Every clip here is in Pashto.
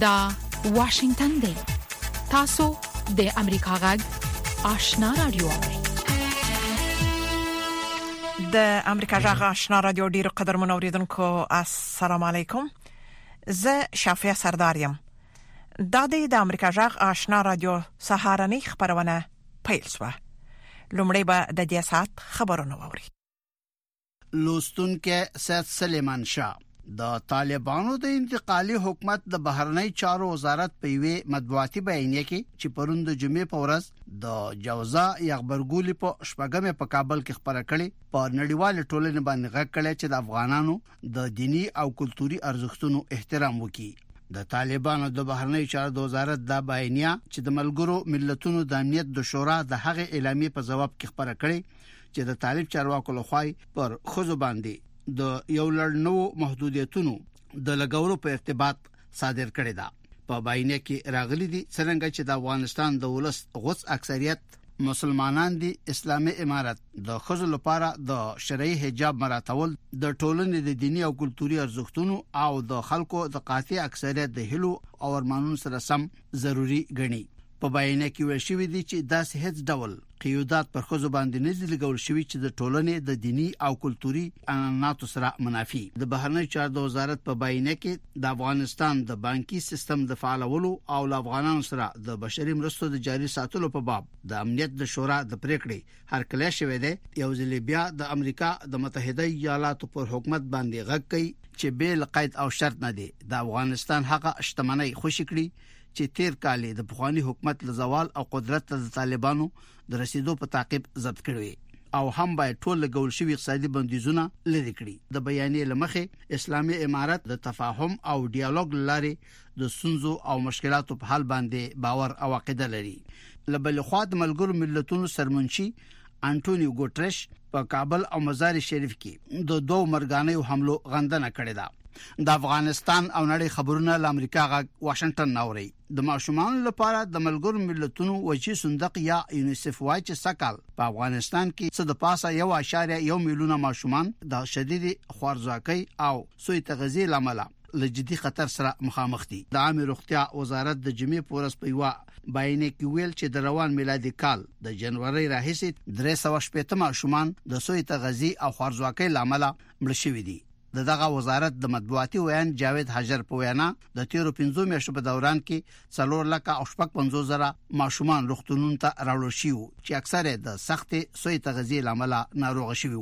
دا واشنگتن دی تاسو د امریکا غږ آشنا رادیو د امریکا غږ آشنا رادیو ډیرو قدر منوریدونکو السلام علیکم زه شافیا سردار یم د امریکا غږ آشنا رادیو سهارنی خبرونه پیل شوه لومړی به د دې سات خبرونه ووري لوستونکو سید سلیمان شاه د طالبانو د انتقالي حکومت د بهرنی چارو وزارت په وی مطبوعاتي بیانیه کې چې پروند د جمعې په ورځ د جوزا یغبرګولی په شپږمه په کابل کې خبره کړې په نړیوال ټولنې باندې غږ کړي چې د افغانانو د دینی او کلتوري ارزښتونو احترام وکړي د طالبانو د بهرنیو چارو د وزارت دا بیانیه چې د ملګرو ملتونو د امنیت د شورا د هغې اعلامیې په جواب کې خبره کړې چې د طالب چارواکو لخوا پر خزو باندې د یو لړ نوو محدودیتونو د لګولو په ارتباط صادر کړې ده په باینه کې راغلي دي څنګه چې د افغانستان د ولس غوڅ اکثریت مسلمانان دي اسلامي امارت د خزو لپاره د شرعي حجاب مراتول د ټولنې د دینی او کلتوري ارزښتونو او د خلکو د قاطع اکثریت د هلو او ارمانونو سره سم ضروری ګڼي په بیان کې ویل شوی دی چې داس هیڅ ډول قیودات پر خزو باندې نه دي لګول شوی چې د ټولنې د دینی او کلتوري عنعناتو سره منافي د بهرنی چار د وزارت په باینه کې د افغانستان د بانکي سیستم د فعالولو او له افغانانو سره د بشري مرستو د جاري ساتلو په باب د امنیت د شورا د پریکړې هر کله شوې ده یو ځل بیا د امریکا د متحده ایالاتو پر حکومت باندې غږ کوي چې بیل قید او شرط نه دی د افغانستان هغه شتمنۍ خوشی کړي چې تیر کال یې د پخواني حکومت له زوال او قدرت ته د طالبانو د رسیدو په تعقیب ضبط کړی او هم باید ټول لګول شوی اقتصادي بندیزونه لری کړي د بیانې لمخې اسلامي امارت د تفاهم او ډیالوګ لاري د سنځو او مشکلاتو په حل باندې باور او عقیده لري لبل خو د ملګرو ملتونو سرمنشي انټونیو ګوترش په کابل او مزار شریف کې د دوو مرګانیو حملو غندنه کړې ده د افغانستان او نړۍ خبرونه له امریکا غا واشنگټن نوري د ماشومان لپاره د ملګرو ملتونو وچی صندوق یا یونیسف وای چې سکهال په افغانستان کې څه د پاسه یو اشاریه یو میلیونه ماشومان د شدید خوارځواکۍ او سوی تغذیه لامل له جدي خطر سره مخامخ دي د عامه روغتیا وزارت د جمعې پورس په یو باینیک ویل چې د روان میلادي کال د جنوري راهیسې 380 ماشومان د سوی تغذی او خارځواکۍ لامل مړ شوی دي د دغه وزارت د مطبوعاتي ویاند جاوید حجر په وینا د تیرو 15 میاشتو په دوران کې څلور لکه او شپږ پنځو زره ماشومان روغتونونو ته راوړل شي چې اکثره د سختې سوی تغذی لامل ناروغ شوي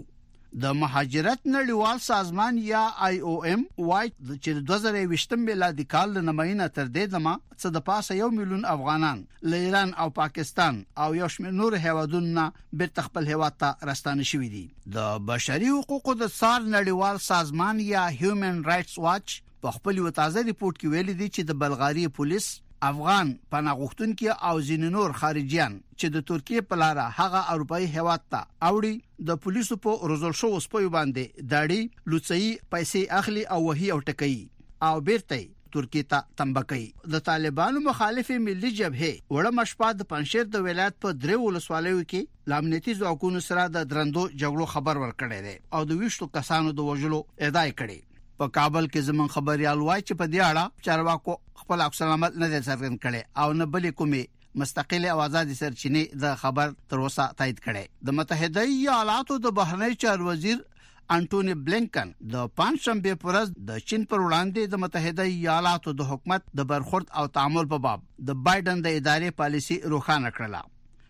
د مهاجرت نړیوال سازمان یا آی او ایم وایي چې د 2020 میلادي کال له نماینه تر دې دمه څه د پاسه یو میلیون افغانان له ایران او پاکستان او یو شمېر نور هیوادونو نه بیرته خپل هیواد ته راستانه شوي دي د بشري حقوقو د څار نړیوال سازمان یا هیومن رائټس واچ په خپل یو تازه ریپورت کې ویلي دي چې د بلغاري پولیس افغان پناهغښتونکو او ځینې نور خارجيان چې د ترکیې په لار هغه اروپאי هیواد ته اوړي د پولیسو په روزل شو سپوی باندې داړي لوڅي پیسې اخلي او وهي او ټکي او بیرته ترکیه ته تنبه کوي د طالبانو مخالف ملي جبهه وړه مشپا د پنځیر د ولایت په درې ولسوالیو کې لامنیتي ځواکونو سره د درندو جګړو خبر ورکړی دی او د ویشتو کسانو د وژلو ادعا کړې په کابل کې زمون خبريال وایي چې په دې اړه چارواکو خپل عکس العمل نه ځرګند کړي او نه بلې کومې مستقلې او آزادې سرچینې د خبر تر اوسه تایید کړي د متحده ایالاتو د بهرنی چار وزیر انټونی بلینکن د پنځشنبه پر ورځ د چین پر وړاندې د متحده ایالاتو د حکومت د برخورد او تعامل په باب د بایدن د ادارې پالیسی روښانه کړله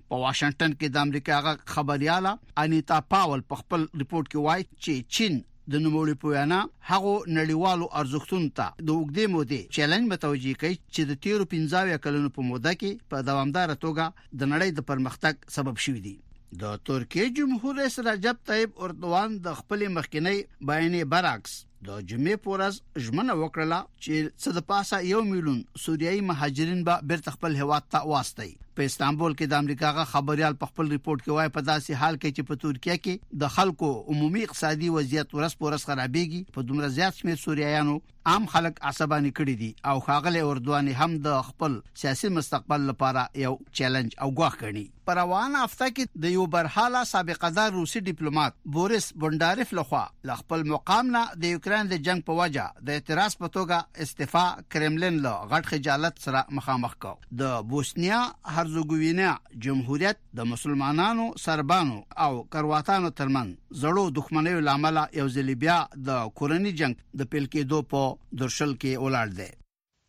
په واشنگټن کې د امریکا غږ خبرياله انیتا پاول په خپل رپورت کې وایي چې چین د نوموړي په وینا هغو نړیوالو ارزښتونو ته د اوږدې مودې چیلنج متوجه کوي چې د تیرو 15 کلونو په موده کې په دوامدار توګه د نړۍ د پرمختګ سبب شوي دي د ترکیې جمهور رئیس رجب طیب اردوان د خپل مخکنی بیانې برعکس د جمعې پورز ژمنه وکړه چې څه د پاسه یو میلیون سوریایي مهاجرین به بیرته خپل هیواد ته واستي په استانبول کې د امریکا غا خبريال په خپل ریپورت کې وایي په داسې حال کې چې په ترکیه کې د خلکو عمومي اقتصادي وضعیت ورس پورس خرابېږي په دومره زیات شمېر سوریایانو عام خلک عصباني کړي دي او خاغله اردوان هم د خپل سیاسي مستقبل لپاره یو چیلنج او غوښ کړي په روانه هفته کې د یو برحاله سابقه دار روسي ډیپلوماټ بوریس بونډاریف لخوا له خپل مقام نه د یوکرين د جنگ په وجه د اعتراض په توګه استعفا کرملین له غټ خجالت سره مخامخ کو د بوسنیا هرزګوینا جمهوریت د مسلمانانو سربانو او کرواتانو ترمن زړو دښمنیو لامل یو ځل بیا د کورنی جنگ د پیل کېدو په درشل کې ولاړ دی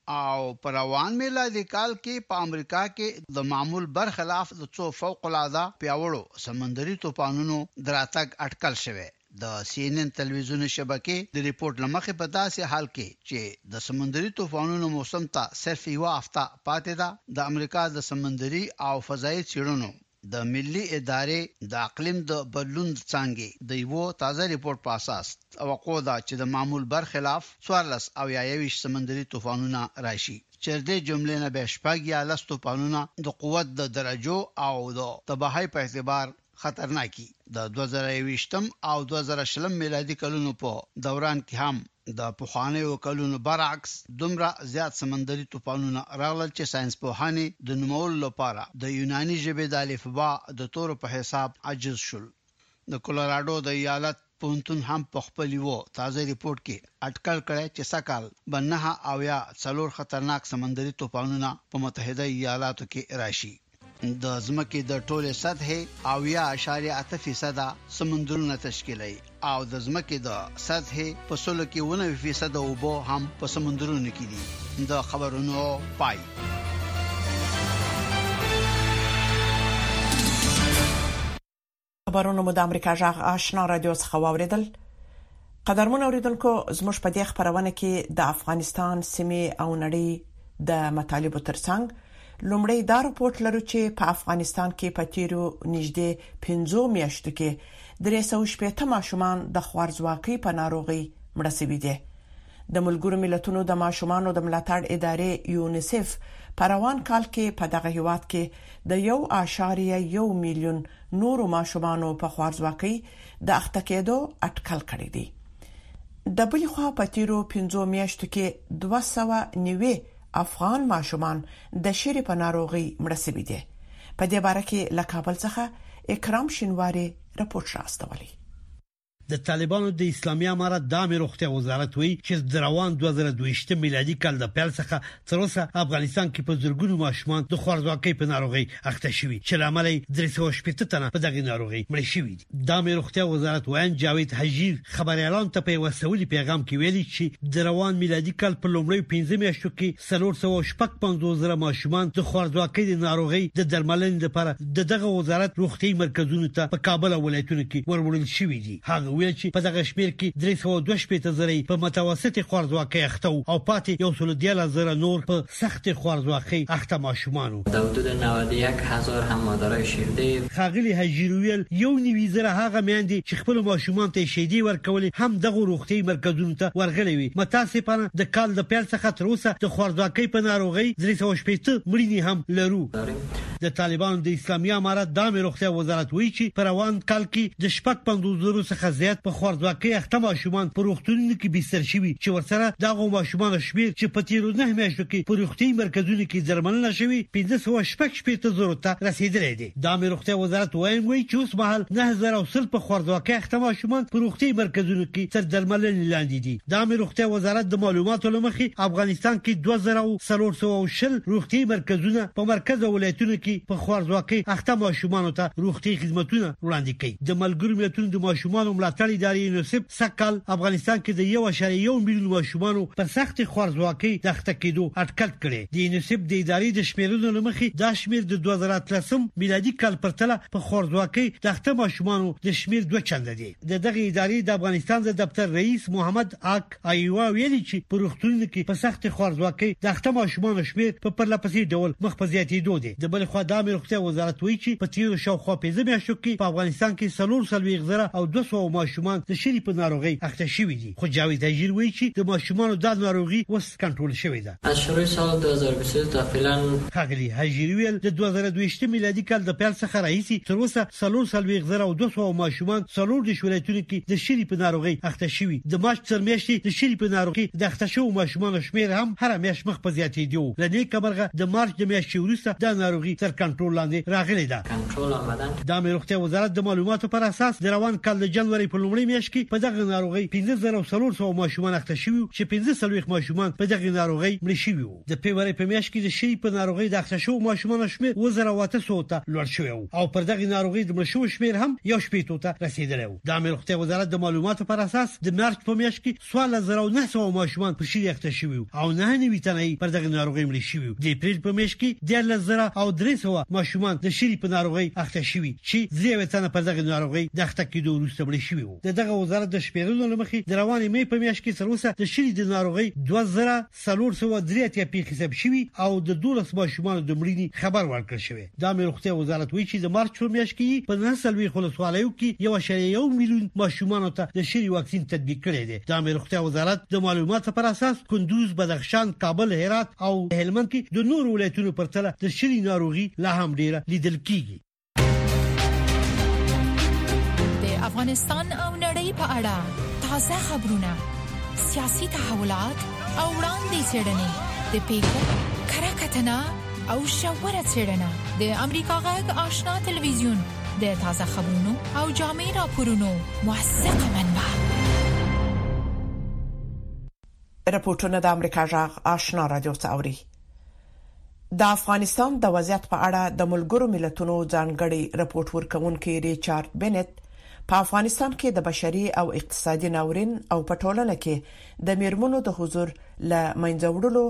او په روان میلادي کال کې په امریکا کې د معمول برخلاف د څو فوق العاده پیاوړو سمندري طوفانونو د راتګ اټکل شوی. د سي ان ان تلویزیوني شبکې د رپوټ له مخې په داسې حال کې چې د سمندري طوفانونو موسم ته صرف یوه هفته پاتې ده، د امریکا د سمندري او فضايي څیړنو د ملي ادارې د اقلیم د بدلون د څانګې د یوه تازه رپوټ په اساس توقع ده چې د معمول بر خلاف څوارلس او یا یوویشت سمندري طوفانونه راشي چې د دې جملې نه بیا شپږ یا لس طوفانونه د قوت د درجو او د تباهۍ په اعتبار خطرناکي د دوه زره یوویشتم او دوه زره شلم میلادي کلونو په دوران کې هم د پخوانیو کلونو برعکس دومره زیات سمندري طوفانونه راغلل چې ساینسپوهان یې د نومولو لپاره د یوناني ژبې د الفبا د تورو په حساب عاجز شول. د کولراډو د ایالت پوهنتون هم په خپل یوه تازه رپوټ کې اټکل کړی چې سږکال به نهه اویا څلور خطرناک سمندري طوفانونه په متحده ایالاتو کې راشي. د ځمکې د ټولې سطحې او یا اشاریه اته فیصده سمندرونه تشکیلوي او د ځمکې د سطحې په سلو کې ونه فیصده اوبو هم په سمندرونو کې دي د خبرونو پای خبرونه مو د امریکا جغ آشنا رادیو څخه واوریدل قدرمن اوریدونکو زموږ په دې خبرونه کې د افغانستان سیمه او نړۍ د مطالبه ترڅنګ لومړی دا رپورت لرو چې په افغانستان کې په تیرو نږدې 15 میاشتو کې 315 ماشومان د خوارځواکۍ په ناروغي مړ شوي دي د ملګرو ملتونو د ماشومانو د ملاتړ ادارې یونیسف په روان کال کې په دغه هیواد کې د 1.1 میلیون نورو ماشومانو په خوارځواکۍ د اخته کېدو اټکل کړی دی. د بلې خوا په تیرو پنځو میاشتو کې 290 افغان ماشومان د شیرې په ناروغۍ مړه شوي دي. په دې باره کې له کابل څخه اکرام شینواري رپورټ رااستولی. د طالبانو د اسلامي امارت د امر روغتیا وزارت وایي چې د روان 2022 میلادي کال د پیل څخه تر اوسه افغانستان کې په زرګونو ماشومان د خوارځواکۍ په ناروغي اخته شوي چې لامل یې 380 تنه په دغه ناروغي مړ شوي دي د امر روغتیا وزارت وایي جاوید حجیر خبري اعلان ته په وسولي پیغام کې ویلي چې د روان میلادي کال په لومړی 15 میاشتو کې څلور سوه او شپږ پنځوس زره ماشومان د خوارځواکۍ د ناروغۍ د درملنې لپاره د دغه وزارت روغتیايي مرکزونو ته په کابل او ولایتونو کې ور وړل شوي دي. هغه وویل چې په دغه شمېر کې درې سوه او دوه شپېته زره یې په متوسطې خوارځواکۍ اخته وو او پاتې یو سلو دیارلس زره نور په سختې خوارځواکۍ اخته ماشومان وو. دا حدود نود و یک هزار هم مادرای شیرده ښاغلي حجیر وویل، یو نوي زره هغه میندې چې خپلو ماشومانو ته یې شیدې ورکولې هم دغو روغتیايي مرکزونو ته ورغلې وې. متاسفانه د کال د پیل څخه تر اوسه د خوارځواکۍ په ناروغۍ درې سوه شپېته مړینې هم لرو. د طالبانو د اسلامي امارت د عامې روغتیا وزارت وایي چې په روان کال کې د شپږ پنځوس زرو څخه زیات په خوارځواکۍ اخته ماشومان په روغتونونو کې بستر شوي چې ورسره د هغو ماشومانو شمېر چې په تېرو نهه میاشتو کې په روغتیايي مرکزونو کې درملنه شوې پنځه سوه شپږ شپېته زرو ته رسېدلی دی. د عامې روغتیا وزارت ویاند وایي چې اوسمهال نهه زره او سل په خوارځواکۍ اخته ماشومان په روغتیايي مرکزونو کې تر درملنې لاندې دي. د عامې روغتیا وزارت د معلوماتو له مخې افغانستان کې دوه زره او څلور سوه او شل روغتیايي مرکزونه په مرکز او ولایتونو کې په خوارځواکۍ اخته ماشومانو ته روغتیايي خدمتونه وړاندې کوي. د ملګرو ملتونو د ماشومانو ملاتړ ادارې یونیسف سږ کال افغانستان کې د یو اعشاریه یو میلیون ماشومانو پر سختې خوارځواکۍ د اخته کېدو اټکل کړی. د یونیسف د ادارې د شمېرنو له مخې دا شمېر د دوه زره اتلسم میلادي کال پرتله په خوارځواکۍ د اخته ماشومانو د شمېر دوه چنده دی. د دغې ادارې د افغانستان د دفتر رئیس محمد اک ایوا ویلي چې په روغتونونو کې په سختې خوارځواکۍ د اخته ماشومانو شمېر په پرلپسې ډول مخ په زیاتېدو دی. د بلې خوا د عامې روغتیا وزارت وایي چې په تېرو شاوخوا پنځه میاشتو کې په افغانستان کې څلور څلوېښت زره او دوه سوه ماشومان د شلي په ناروغۍ اخته شوي دي، خو جاوید اژیر وایي چې د ماشومانو دا ناروغي اوس کنټرول شوې ده. از شروع سال دوه هزار و بیست و یک تا فعلا، ښاغلي هژیر وویل، د دوه زره دویشت میلادي کال د پیل څخه راهیسې تر اوسه څلور څلوېښت زره او دوه سوه ماشومان څلور دېرش ولایتونو کې د شلي په ناروغۍ اخته شوي، د مارچ تر میاشتې د شلي په ناروغي د اخته شوو ماشومانو شمېر هم هره میاشت مخ په زیاتېدو. له دې کبلغه د مارچ د میاشتې وروسته دا ناروغي تر کنټرول لاندې راغلې ده. کنټرول آمدن. د عامې روغتیا وزارت د معلوماتو پر اساس د روان کال د جنورۍ په لومړۍ میاشت کې په دغه ناروغۍ پنځه زره او څلور سوه ماشومان اخته شوي وو چې پنځه څلوېښت ماشومان په دغې ناروغۍ مړه شوي وو. د فبرورۍ په میاشت کې د شي په ناروغۍ د اخته شوو ماشومانو شمېر اووه زره او اته سوو ته لوړ شوی و او پر دغې ناروغۍ د مړه شوو شمېر هم یو شپېتو ته رسېدلی و. د عامې روغتیا وزارت د معلوماتو پر اساس د مارچ په میاشت کې څوارلس زره او نهه سوه ماشومان په شیرې اخته شوي وو او نهه نوي تنه یې پر دغې ناروغۍ مړه شوي وو. د اپریل په میاشت کې دیارلس زره او درې سوه ماشومان د شیرې په ناروغۍ اخته شوي چې درې اویا تنه پر دغې ناروغۍ د اخته کېدو وروسته مړه شوي وو. د دغه وزارت د شمېرنو له مخې د روانې مې په میاشت کې تر اوسه د شیرې د ناروغۍ دوه زره څلور سوه درې اتیا پېښې ثبت شوي او د دولس ماشومانو د مړینې خبر ورکړل شوی. د عامې روغتیا وزارت وایي چې د مارچ په میاشت کې یې په نهه څلوېښت ولسوالیو کې یو اعشاریه یو میلیون ماشومانو ته د شري واکسین تطبیق کړی دی. د عامې روغتیا وزارت د معلوماتو پر اساس کندوز، بدخشان، کابل، هرات او هلمند کې د نورو ولایتونو پرتله د شري ناروغي لا هم ډېره لیدل کېږي. د افغانستان او نړۍ په اړه تازه خبرونه سیاسي تحولات او وړاندې څرګندې د پیښو کره کتنه او شاوره څرګندنه د امریکا غږ آشنا ټلویزیون د تازه خبرونو او جامع راپورونو موثقه منبع رپوټونه د امریکا ږغ آشنا رادیو څخه اوري. د افغانستان د وضعیت په اړه د ملګرو ملتونو ځانګړی رپوټ ورکوونکی ریچارد بنیت په افغانستان کې د بشري او اقتصادي ناورین او په ټولنه کې د میرمنو د حضور له منځه وړلو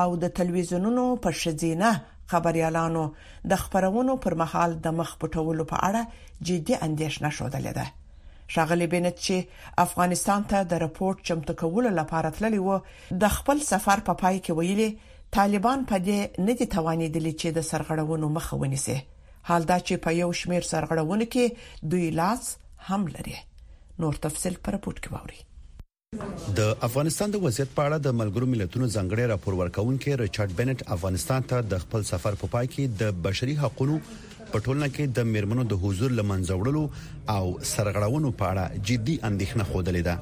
او د تلویزیونونو په ښځینه خبریالانو د خپرونو پر مهال د مخ پټولو په اړه جدي اندیښنه ښودلې ده. ښاغلی بنت چې افغانستان ته د رپورټ چمتو کولو لپاره تللی و، د خپل سفر په پای کې ویلي، طالبان په دې نه دي توانیدلي چې د سرغړونو مخه ونیسي، حال دا چې په یو شمیر سرغړونو کې دوی لاس هم لري. نور تفصیل په رپورټ کې واورئ. د افغانستان د وضعیت په اړه د ملګرو ملتونو ځنګړی راپور ورکونکي ریچارډ بنټ افغانستان ته د خپل سفر په پای کې د بشري حقوقو په ټولنه کې د میرمنو د حضور لمنځوړلو او سرغړونو په اړه جدي اندېښنه خوده ده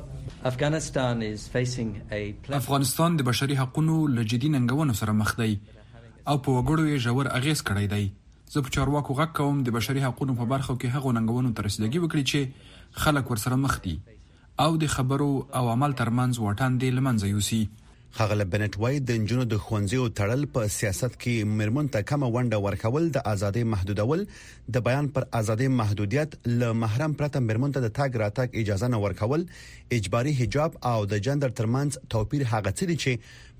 افغانستان د بشري حقوقو له جدي ننګونو سره مخ دی او په وګړو یې ژور اغېز کړی دی زه په چارواکو غږ کوم د بشري حقوقو په برخه کې هغو ننګونو ته رسیدګي وکړي چې خلک ورسره مخ دي او د خبرو او عمل تر منځ واټن دې له منځه یوسي. ښاغلی بنټ وايي، د نجونو د ښوونځیو تړل، په سیاست کې مېرمنو ته کمه ونډه ورکول، د ازادۍ محدودول، د بیان پر ازادۍ محدودیت، له محرم پرته مېرمنو ته د تګ راتګ اجازه نه ورکول، اجباري حجاب او د جندر تر منځ توپیر هغه څه دي چې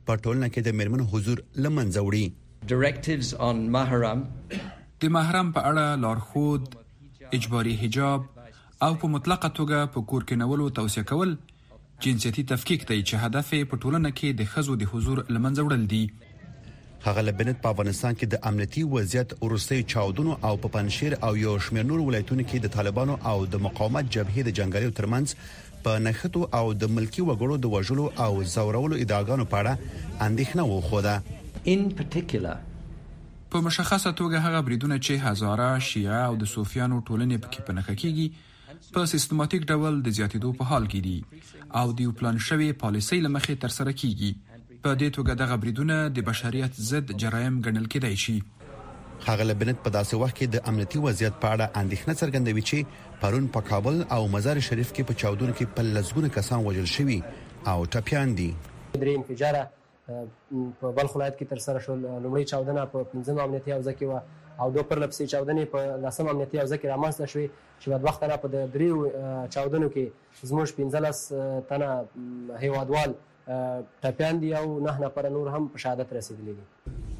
په ټولنه کې د مېرمنو حضور له منځه وړي. د محرم په اړه لارښود، اجباري حجاب او په مطلقه توګه په کور کېنولو توصیه کول جنسیتي تفکیک دی چې هدف یې په ټولنه کې د ښځو د حضور له منځه وړل دي. ښاغلی بنت په افغانستان کې د امنیتي وضعیت وروستیو چاودنو او په پنجشیر او یو شمېر نورو ولایتونو کې د طالبانو او د مقاومت جبهې د جنګیالیو ترمنځ په نښتو او د ملکي وګړو د وژلو او ځورولو ادعاګانو په اړه اندېښنه وښوده. په مشخصه توګه هغه بریدونه چې هزاره، شیعه او د صوفیانو ټولنې پکې په نښه کېږي، په سیستماتیک ډول د زیاتېدو په حال کې دي او د یو پلان شوې پالیسۍ له مخې ترسره کېږي. په دې توګه دغه بریدونه د بشریت ضد جرایم ګڼل کېدای شي. ښاغلی بنت په داسې وخت کې د امنیتي وضعیت په اړه اندېښنه څرګندوي چې پرون په کابل او مزار شریف کې په چاودنو کې په لسګونه کسان وژل شوي او ټپیان دي. درې انفجاره په بلخ ولایت کې ترسره شول. لومړۍ چاودنه په پنځمه امنیتي حوزه کې وه او دوه پرله پسې چاودنې په لسمه امنیتي حوزه کې رامنځته شوې چې بدبختانه په دریو چاودنو کې زموږ پنځلس تنه هېوادوال ټپیان دي او نهه نفره نور هم په شهادت رسېدلي دي.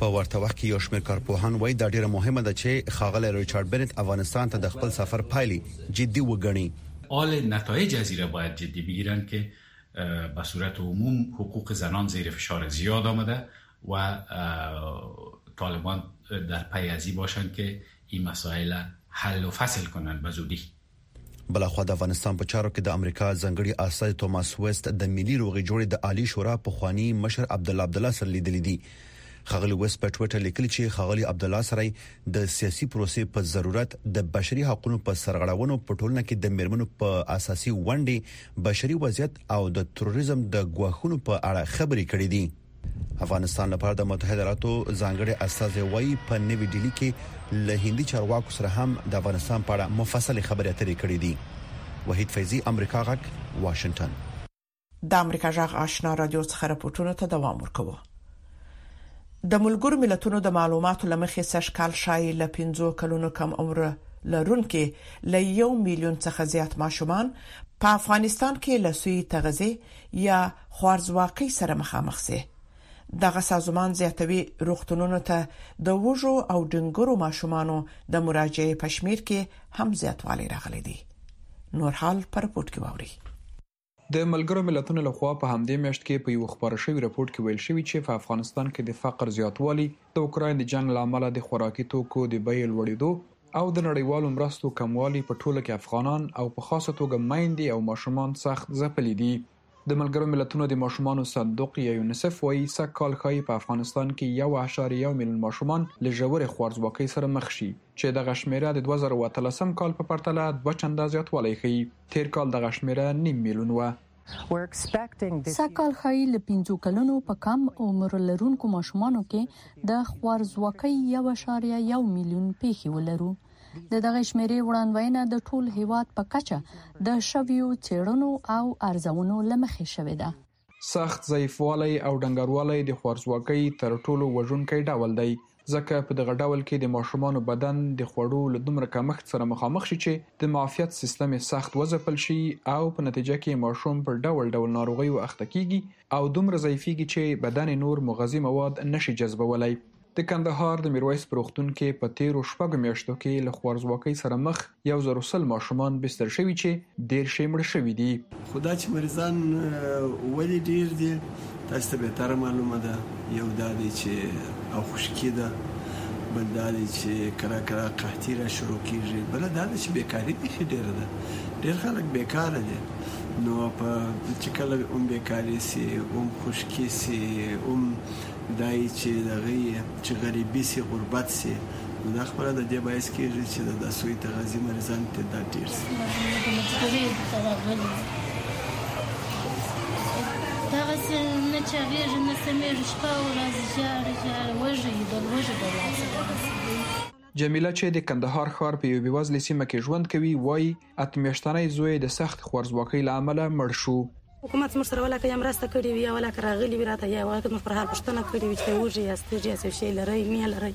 په ورته وخت کې یو شمېر کارپوهان وایي دا ډېره مهمه ده چې ښاغلی ریچارډ بنت افغانستان ته د خپل سفر پایلې جدي وګڼي. آل نتایج ازیره باید جدی بگیرند که به صورت عموم حقوق زنان زیر فشار زیاد آمده و طالبان در پی ازی باشند که این مسائل حل و فصل کنند به زودی بلخوا د افغانستان په چارو کې د امریکا ځنګړي استاد توماس وست د ملي روغې جوړې د عالی شورا په خوانی مشر عبد الله عبد الله سره لیدلې دي ښاغلي ویس په ټویټر لیکلي چې ښاغلي عبدالله سرای د سیاسي پروسې په ضرورت د بشري حقوقو په سرغړونو په ټولنه کې د میرمنو په اساسي ونډې بشري وضعیت او د تروریزم د ګواښونو په اړه خبرې کړې دي افغانستان لپاره د متحده ایالاتو ځانګړي استازي وایي په نوي ډیلی کې له هندي چارواکو سره هم د افغانستان په اړه مفصلې خبرې اترې کړې دي وحید فیضی امریکا غک واشنگټن د امریکا جغ آشنا رادیو څخه راپورټونه ته دوام ورکوو د ملګرو ملتونو د معلوماتو لمخې سږکال شای ل 15 کلونو کم عمر لرونکو ل 1 میلیون څخه زیات ماشومان په افغانستان کې له سوی تغذیه یا خوارزواکۍ سره مخامخ شي دغه سازمان زیاتوي روغتونونو ته د وژو او ډنګرو ماشومان د مراجعه پښمیر کې هم زیاتوالی راغلی دی نور حال پر پورت کې ووري د ملګرو ملتونو له خوا په همدې میاشت کې په یوه خپاره شوي رپوټ کې ویل شوي چې په افغانستان کې د فقر زیاتوالي، د اوکراین د جنګ له امله د خوراکي توکو د بیې لوړېدو او د نړیوالو مرستو کموالي په ټوله کې افغانان او په خاصه توګه میندې او ماشومان سخت ځپلي دي. د ملګرو ملتونو د ماشومانو صندوق یا یونیسف وایي، سږ کال ښايي په افغانستان کې یو اعشاریه یو میلیون ماشومان له ژورې خوارځواکۍ سره مخ شي، چې دغه شمېره د دوه زره او اتلسم کال په پرتله دوه چنده زیاتوالی ښيي. تېر کال دغه شمېره نیم میلیون وه. سږ کال ښايي له پنځو کلونو په کم عمر لرونکو ماشومانو کې د خوارځواکۍ یو اعشاریه یو میلیون پېښې ولرو. د دغې شمېرې وړاندوینه د ټول هېواد په کچه د شویو څېړنو او ارزونو له مخې شوې ده. سخت ضعیفوالی او ډنګروالی د خوارځواکۍ تر ټولو وژونکی ډول دی، ځکه په دغه ډول کې د ماشومانو بدن د خوړو له دومره کمښت سره مخامخ شي چې د معافیت سیستم یې سخت وځپل شي او په نتیجه کې ماشوم په ډول ډول ناروغیو اخته کیږي او دومره ضعیفیږي چې بدن یې نور مغذي مواد نشي جذبولی. د کندهار د میرویس په روغتون کې په تېرو شپږو میاشتو کې له خوارځواکۍ سره مخ یو زرو سل ماشومان بستر شوي چې دېرش یې مړه شوي دي. خو دا چې مریضان ولې ډېر دي، تاسو ته بهتره معلومه ده، یو دا دی چې اوخوشکي ده، بل دا دی چې کله کله قحطي را شروع کېږي، بله دا ده چې بېکاري بیخي ډېره ده، ډېر خلک بېکاره دي، نو په چې کله اومبېکاري شي، اومخوشکي شي، اوم. دا یی چی دغه یی چی غریبی سی غربت سی نو دا خپله د دې باعث کیږی چی د داسوی تغذی مریضان ته دا ډیر سی. دغسې نه چاغېږي نه سمېږي شپه او ورځ ژاړي ژاړي وږی د لوږې د لاسه دغسې دی. جمیله چې د کندهار ښار په یوې بېوزلې سیمه کې ژوند کوي وايي، اته میاشتنی زوی یې د سختې خوارځواکۍ له امله مړ شو. حکومت زموږ سره ولاکه یا مرسته کړې وي یا ولاکه راغلي وي راته یا ولاکه زموږ پر حال پوښتنه کړې وي چې وږي یاست تږي یاست یو شی لرئ نه لرئ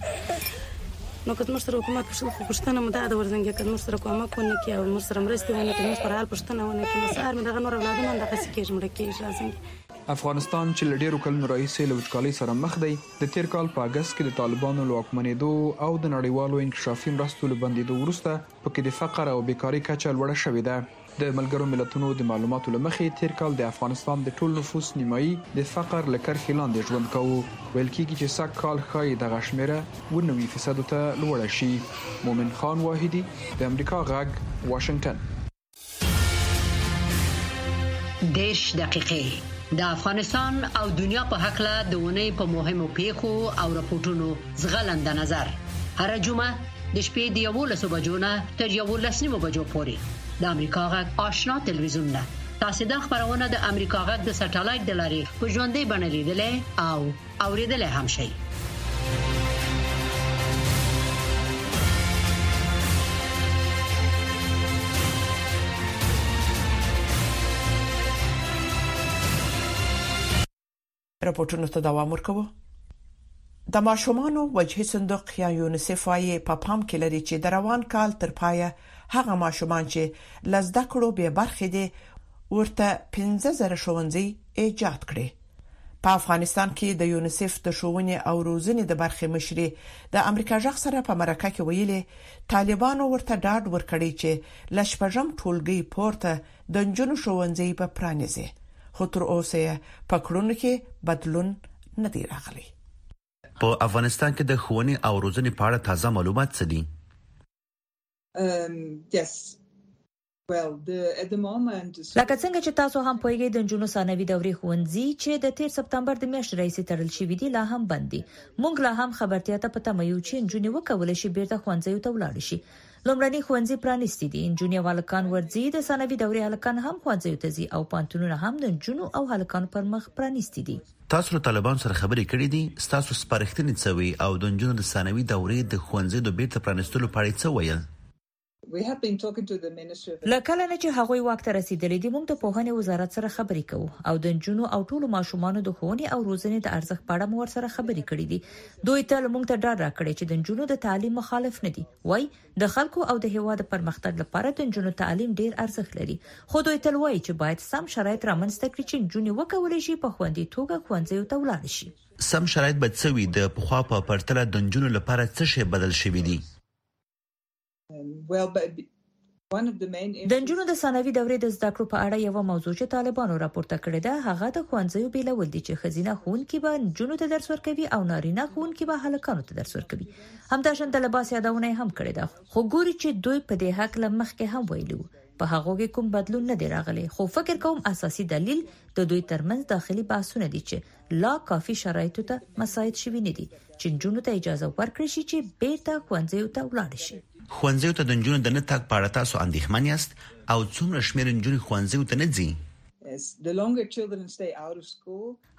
نو که زموږ سره حکومت پوښتنه مو دا ده ورځنګې که زموږ سره کومک ونه کړي او زموږ سره مرستې ونه کړي زموږ پر حال پوښتنه ونه کړي نو سهار مې دغه نور اولادونه هم دغسې کېږي مړه کېږي ورځنګې افغانستان چې له ډېرو کلونو راهیسې له وچکالۍ سره مخ دی، د تېر کال په اګست کې د طالبانو له واکمنېدو او د نړیوالو انکشافي مرستو له بندېدو وروسته په کې د فقر او بېکاري کچه لوړه شوې ده. د ملګرو ملتونو د معلوماتو له مخې، تېر کال د افغانستان د ټول نفوس نیمايي د فقر له کرښې لاندې ژوند کاوه. ویل کېږي چې سږ کال ښايي دغه شمېره اووه نوي فیصدو ته لوړه شي. مومن خان واحدي، د امریکا غږ، واشنګټن. دیش دقیقې د افغانستان او دنیا په حق له دونې په مهمو پیښو او رپورټونو زغلند نظر هر جمعه د شپې د 11 بجو نه تر 11 نیمو بجو پورې د امریکا غږ آشنا ټلویزیون نه تاسو د خبرونه د امریکا غږ د سټلایټ د لارې په ژوندۍ بڼه لیدلې او اوریدلای هم شئ. رپوټونو ته دوام ورکوو. د ماشومانو وجهي صندوق یا یونیسف وايي په پام کې لري چې د روان کال تر پایه هغه ماشومان چې له زده کړو بې برخې دي ورته پنځه زره ښوونځي ایجاد کړي. په افغانستان کې د یونیسف د ښوونې او روزنې د برخې مشرې د امریکا غږ سره په مرکه کې ویلي، طالبانو ورته ډاډ ورکړی چې له شپږم ټولګي پورته د نجونو ښوونځي به پرانیزي، خو تر اوسه یې په کړنو کې بدلون نه دی راغلی. په افغانستان کې د ښوونې او روزنې په اړه تازه معلومات څه دي؟ لکه څنګه چې تاسو هم پوهیږئ د نجونو ثانوي دورې ښوونځي چې د تیر سپتمبر د میاشتې راهیسې تړل شوي دي لا هم بند دي موږ لا هم خبرتیا ته په تمه یو چې نجونې وکولی شي بیرته ښوونځیو ته ولاړې شي لومړني ښوونځي پرانیستي دي نجونې او هلکان ورځي د ثانوي دورې هلکان هم ښوونځیو ته ځي او پانتونونه هم د نجونو او هلکانو پر مخ پرانیستي دي تاسو له طالبانو سره خبرې کړې دي ستاسو سپارښتنې څه وي او د نجونو د ثانوي دورې د ښوونځیو د بیرته پرانیستلو په اړه یې څه ویل له کله نه چې هغوی واک ته رسیدلي دي، موږ د پوهنې وزارت سره خبرې کوو او د نجونو او ټولو ماشومانو د ښوونې او روزنې د ارزښت په اړه مو ورسره خبرې کړې دي. دوی تل موږ ته ډاډ راکړی چې د نجونو د تعلیم مخالف نه دي. وايي، د خلکو او د هېواد د پرمختګ لپاره د نجونو تعلیم ډېر ارزښت لري، خو دوی تل وايي چې باید سم شرایط رامنځته کړي چې نجونې وکولی شي په خوندي توګه ښوونځیو ته ولاړې شي. سم شرایط به څه وي؟ د پخوا په پرتله د نجونو لپاره څه شی بدل شوي دي؟ د نجونو د ثانوي دورې د زده کړو په اړه یوه موضوع چې طالبانو راپورته کړې ده، هغه د ښوونځیو بیلول دي چې ښځینه ښوونکي به نجونو ته درس ورکوي او نارینه ښوونکي به هلکانو ته درس ورکوي. همداشان د لباس یادونه یې هم کړې ده، خو ګوري چې دوی په دې هکله مخکې هم ویلي وو. په هغو کې کوم بدلون نه دی راغلی، خو فکر کوم اساسي دلیل د دوی ترمنځ داخلي بحثونه دي چې لا کافي شرایطو ته مساعد شوي نه دي چې نجونو ته اجازه ورکړل شي چې بیرته ښوونځیو ته ولاړې شي. ښوونځیو ته د نجونو د نه تګ په اړه تاسو اندېښمن یاست او څومره شمېر نجونې ښوونځیو ته نه ځي؟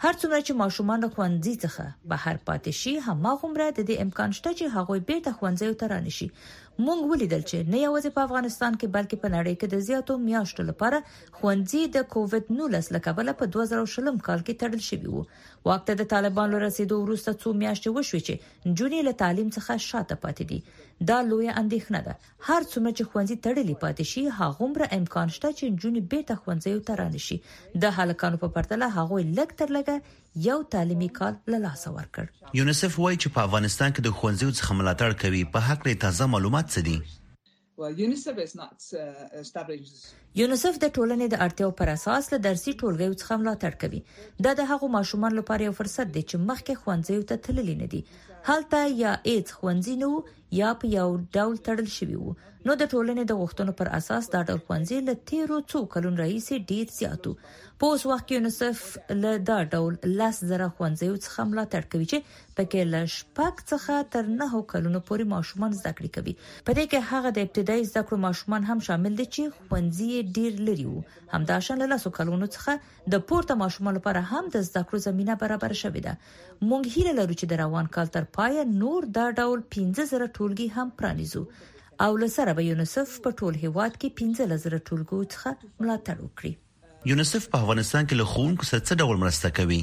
هر څومره چې ماشومان له ښوونځي څخه بهر پاتې شي، هماغومره د دې امکان شته چې هغوی بیرته ښوونځیو ته رانه شي. موږ ولیدل چې نه یوازې په افغانستان کې، بلکې په نړۍ کې د زیاتو میاشتو لپاره ښوونځي د کوويد نولس له کبله په دوه زره او شلم کال کې تړل شوي وو. واک ته د طالبانو له رسېدو وروسته څو میاشتې وشوې چې نجونې له تعلیم څخه شاته پاتې دي. دا لویه اندېښنه ده. هر څومره چې ښوونځي تړلي پاتې شي، هغومره امکان شته چې نجونې بېرته ښوونځیو ته رانه شي. د هلکانو په پرتله هغوی لږ تر لږه یو تعلیمي کال له لاسه ورکړ. یونیسف وايي چې په افغانستان کې د ښوونځیو څخه ملاتړ کوي، په هکله یې تازه معلومات څه دي؟ یونیسف د ټولنې د اړتیاو پر اساس له درسي ټولګیو څخه ملاتړ کوي. دا د هغو ماشومانو لپاره یو فرصت دی چې مخکې ښوونځیو ته تللي نه دي. هلته یا هیڅ ښوونځي نه وو یا په یو ډول تړل شوي وو. نو د ټولنې د غوښتنو پر اساس دا ډول ښوونځي له تیرو څو کلونو راهیسې ډیر زیات وو. په اوس وخت کې یونیسف له دا ډول لس زره ښوونځیو څخه ملاتړ کوي چې په کې له شپږ څخه تر نهو کلونو پورې ماشومان زده کړې کوي. په دې کې هغه د ابتدايي زده کړو ماشومان هم شامل دي چې ښوونځي یې ډېر لرې وو. همداشان له لسو کلونو څخه د پورته ماشومانو لپاره هم د زده کړو زمینه برابره شوې ده. موږ هیله لرو چې د روان کال تر پایه نور دا ډول پنځه زره ټولګي هم پرانیزو او له سره به یونیسف په ټول هېواد کې پنځلس زره ټولګیو څخه ملاتړ وکړي. یونسف په افغانستان کې له ښوونکو سره څه ډول مرسته کوي؟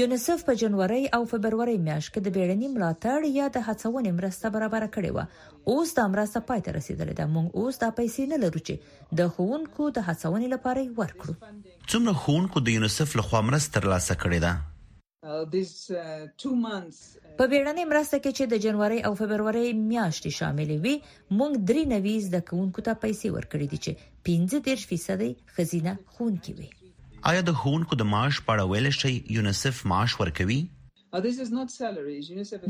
یونسف په جنورۍ او فبرورۍ میاشت کې د بیړني ملاتړ یا د هڅونې مرسته برابره کړې وه. اوس دا مرسته پای ته رسیدلې ده. موږ اوس دا پیسې نه لرو چې د ښوونکو د هڅونې لپاره یې ورکړو. څومره ښوونکو د یونسف له خوا مرسته ترلاسه کړې ده؟ په بیړنۍ مرسته کې چې د جنوري او فبروري میاشتې شاملې وې، موږ درې نوي زده کوونکو ته پیسې ورکړې دي چې ۱۵ فیصد یې ښځینه ښوونکې وې. ایا د ښوونکو د معاش په اړه ویلی شئ، یونیسف معاش ورکوي؟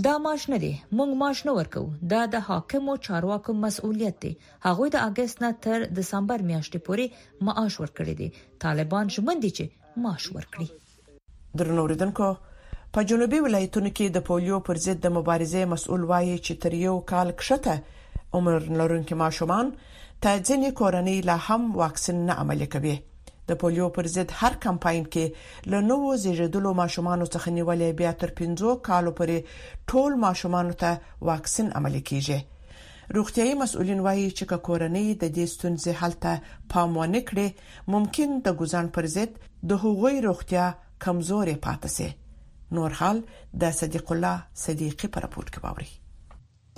دا معاش نه دی، موږ معاش نه ورکوو، دا د حاکمو چارواکو مسوولیت دی، هغوی د اګست نه تر دسمبر میاشتې پورې معاش ورکړی دی، طالبان ژمن دي چې معاش ورکړي. درنو اورېدونکو! په جنوبي ولایتونو کې د پولیو پر ضد د مبارزې مسؤل وايي چې تر یو کال کښته عمر لرونکي ماشومان ته ځینې کورنۍ لا هم واکسین نه عملي کوي. د پولیو پر ضد هر کمپاین کې له نوو زېږېدلو ماشومانو څخه نیولې بیا تر پنځو کالو پورې ټول ماشومانو ته واکسین عملي کېږي. روغتیايي مسؤلین وايي چې که کورنۍ د دې ستونزې حل ته پام ونه کړي، ممکن د ګوزڼ پر ضد د هغوی روغتیا کمزورې پاتې شي. نور حال د صدیق الله صدیقي په رپورټ کې واورئ.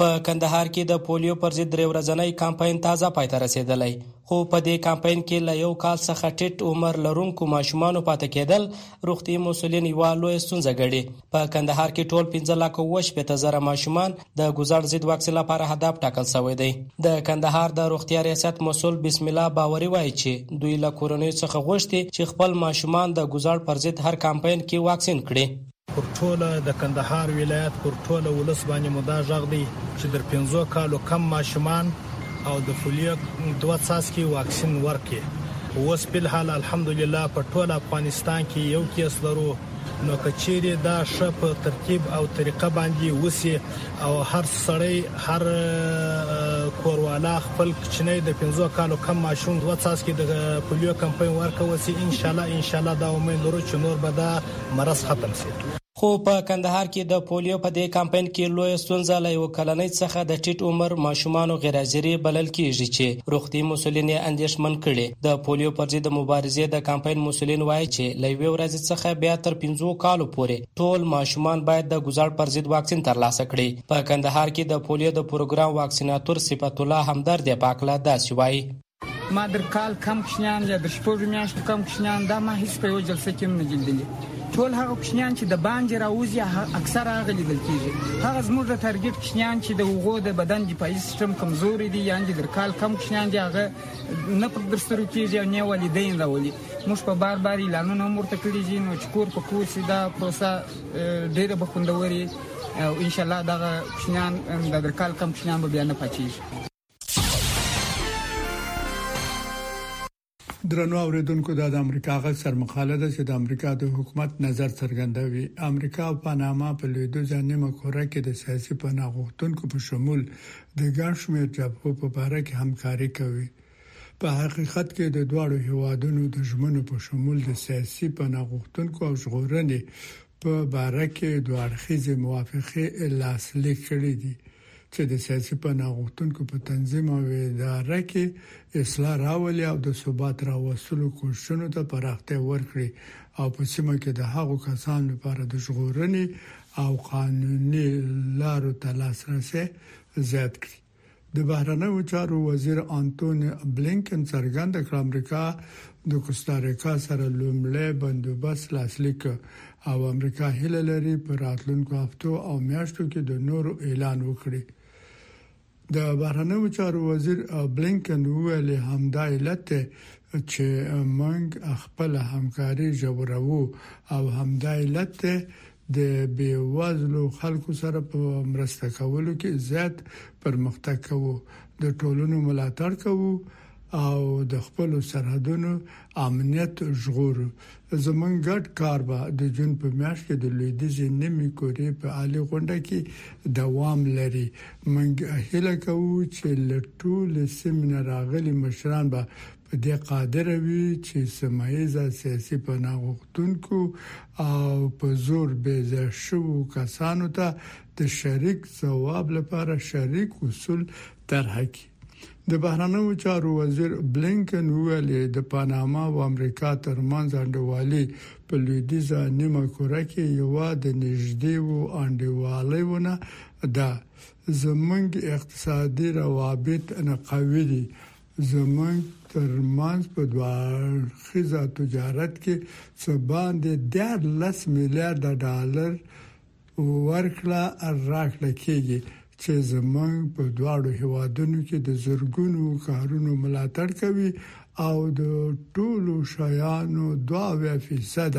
په کندهار کې د پولیو پر ضد درې ورځنی کمپاین تازه پای ته رسېدلی، خو په دې کمپاین کې له یو کال څخه ټیټ عمر لرونکو ماشومانو پاتې کېدل روغتیايي مسؤلین یوه لویه ستونزه ګڼي. په کندهار کې ټول پنځه لاکه اووه شپېته زره ماشومان د ګوزړ ضد واکسین لپاره هدف ټاکل شوی دی. د کندهار د روغتیا ریاست مسول بسم الله باوري وایي چې دوی له کورنیو څخه غوښتي چې خپل ماشومان د ګوزړ پر ضد هر کمپاین کې واکسین کړي. پر ټوله د کندهار ولایت پر ټوله ولس باندې مو دا غږ دی چې در پنځو کالو کم ماشومان او د فولیو دوه څاڅکي واکسین ورکړي. اوس په الحال الحمدلله په ټول افغانستان کې یو کیس لرو نو که چیری دا ښه په ترتیب او طریقه باندی وسی او هر سړی هر کور والا خپل کوچنی د پنځو کالو کم ماشوم دوه څاڅکی د پولیو کمپین ورکول سی ان شاء الله ان شاء الله دا امید لرو چی نور به دا مرض ختم سی. خو په کندهار کې د پولیو په دې کمپاین کې لویه ستونزه له یو کلنۍ څخه د ټیټ عمر ماشومانو غیرحاضري بلل کیږي چې روغتي مسولین یې اندیښمن کړي. د پولیو پر ضد د مبارزې د کمپاین مسولین وایي چې له یوې ورځې څخه بیا تر پنځو کالو پورې ټول ماشومان باید د ګوزاړ پر ضد واکسین ترلاسه کړي. په کندهار کې د پولیو د پروګرام واکسیناتور صفت الله همدرد یې په هکله داسې وایي. ما در کال کم کوچنیان یا در شپږو میاشتو کم کوچنیان دا ما هیڅ په یوه جلسه کې هم نه دي لیدلي. ټول هغه کوچنیان چې د باندې راوځي اکثره هغه لیدل کیږي. هغه زموږ د تارګیټ کوچنیان چې د هغو د بدن دفاعي سیستم کمزوری دی یاندې در کال کم کوچنیان دي هغه نه په برسرو کېږي او نه والدین راولي موږ په بار بار اعلانونه هم ورته کړي دي نو چې کور په کور سي دا پروسه ډېره به خوندورې او ان شاء الله دغه کوچنیان د درکال کم کوچنیان به بیا نه پاتېږي درنو اوریدونکو دا د امریکا غږ سرمقاله ده چې د امریکا د حکومت نظر څرګندوي امریکا او پاناما په لویدوځه نیمه کره کې د سیاسي پناه غوښتونکو په شمول د ګڼ شمېر جبهو په باره کې همکاري کوي. په حقیقت کې د دواړو هېوادونو د ژمنو په شمول د سیاسي پناه غوښتونکو او ژغورنې په باره کې دوه اړخیزې موافقې لاسلیک کړې دي چې د سیاسي پناه غوښتونکو په تنظیم او اداره کې اصلاح راولي او د ثبات راوستلو کوششونو ته پراختیا ورکړي او په سیمه کې د هغو کسانو لپاره د ژغورنې او قانوني لارو ته لاسرسی زیات کړي. د بهرنیو چارو وزیر انتوني بلینکن څرګنده کړه، امریکا د کوستاریکا سره لومړی بندوبست لاسلیک کړ او امریکا هیله لري په راتلونکو هفتو او میاشتو کې د نورو اعلان وکړي. د بهرنیو چارو وزیر بلینکن وویل، همدا علت دی چې موږ خپل همکاري ژوروو او همدا علت دی د بې وزلو خلکو سره په مرسته کولو کې زیات پرمختګ کوو، د ټولنو ملاتړ کوو او د خپل سرحدونو امنیت ژغورو زمونږ ګډ کار به د جون په میاشت کې د لویدیځې نیمې کورې په عالی غونډه کې دوام لري مونږ هیله کوو چې له ټول سیمې نه راغلي مشران به په دې قادر وي چې سمایزه سیاسي پناه غوښتونکو او په زور بیزه شو کسانو ته د شریک ځواب لپاره شریک اصول طرح کړي د بهرنیو چارو وزیر بلینکن وویل د پاناما او امریکا ترمنځ انډیوالي په لویدیزه نیمه کره کې یو د نږدې وو انډیوالي ونه ده زمونږ اقتصادي روابط قوي دي زمونږ ترمنځ په دوه اړخیزه تجارت کې څه باندې 14 میلیارډ ډالر ورکړه راکړه کیږي چې زموږ په دواړو هیوادونو کې د زرګونو کارونو ملاتړ کوي او د ټولو شیانو 2%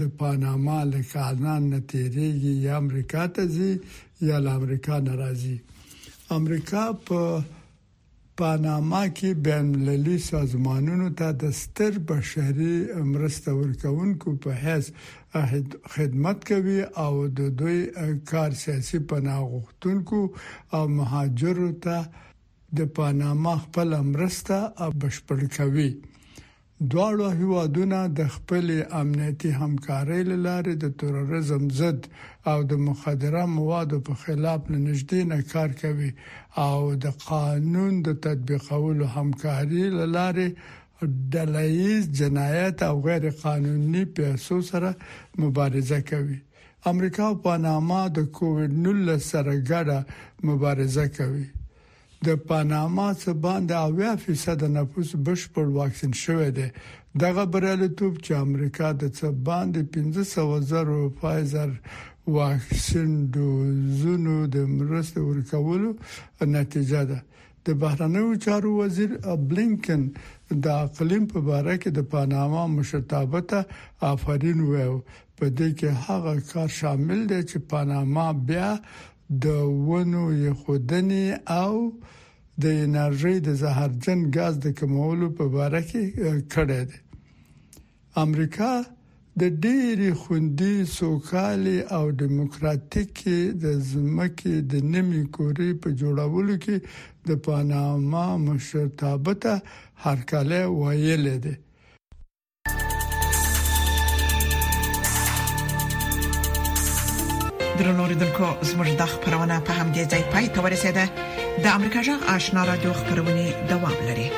د پاناما له کانال نه تیریږي یا امریکا ته ځي یا له امریکا نه راځي امریکا په پاناما کې بین المللي سازمانونو ته د ستر بشري مرسته ورکوونکو په حیث خدمت کوي او د دوی کار سیاسي پناه غوښتونکو او مهاجرو ته د پاناما خپله مرسته بشپړه کوي دواړه هیوادونه د خپلې امنیتي همکارۍ له لارې د تروریزم ضد او د مخدره موادو په خلاف له نږدې نه کار کوي او د قانون د تطبیقولو همکاري له لارې ډله ییز جنایت او غیر قانوني پیسو سره مبارزه کوي. امریکا او پاناما د کوویډ نولس سره ګډه مبارزه کوي. د پاناما څه باندې اویا فیصده نفوس بشپړ واکسین شوی دی، دغه بریالیتوب چې امریکا د څه باندې پنځه سوه زرو فایزر واکسین ډوزونو د مرستې ورکولو نتیجه ده. د بهرنیو چارو وزیر بلینکن د اقلیم په باره کې د پاناما مشرتابه ته آفرین وویل، په دې کې هغه کار شامل دی چې پاناما بیا د ونو اېښودنې او د انرژۍ د زهرجن ګاز د کمولو په باره کې کړی دی. امریکا د ډېرې خوندي، سوکالې او ډیموکراتیکې د ځمکې د نیمې کورې په جوړولو کې د پاناما مشرتابه ته هرکلی ویلی دی. درنو لیدونکو زموږ د خبرونه په همدې ځای پای ته ورسیده د امریکا جغ آشنا را دوه خبرونه دوام لري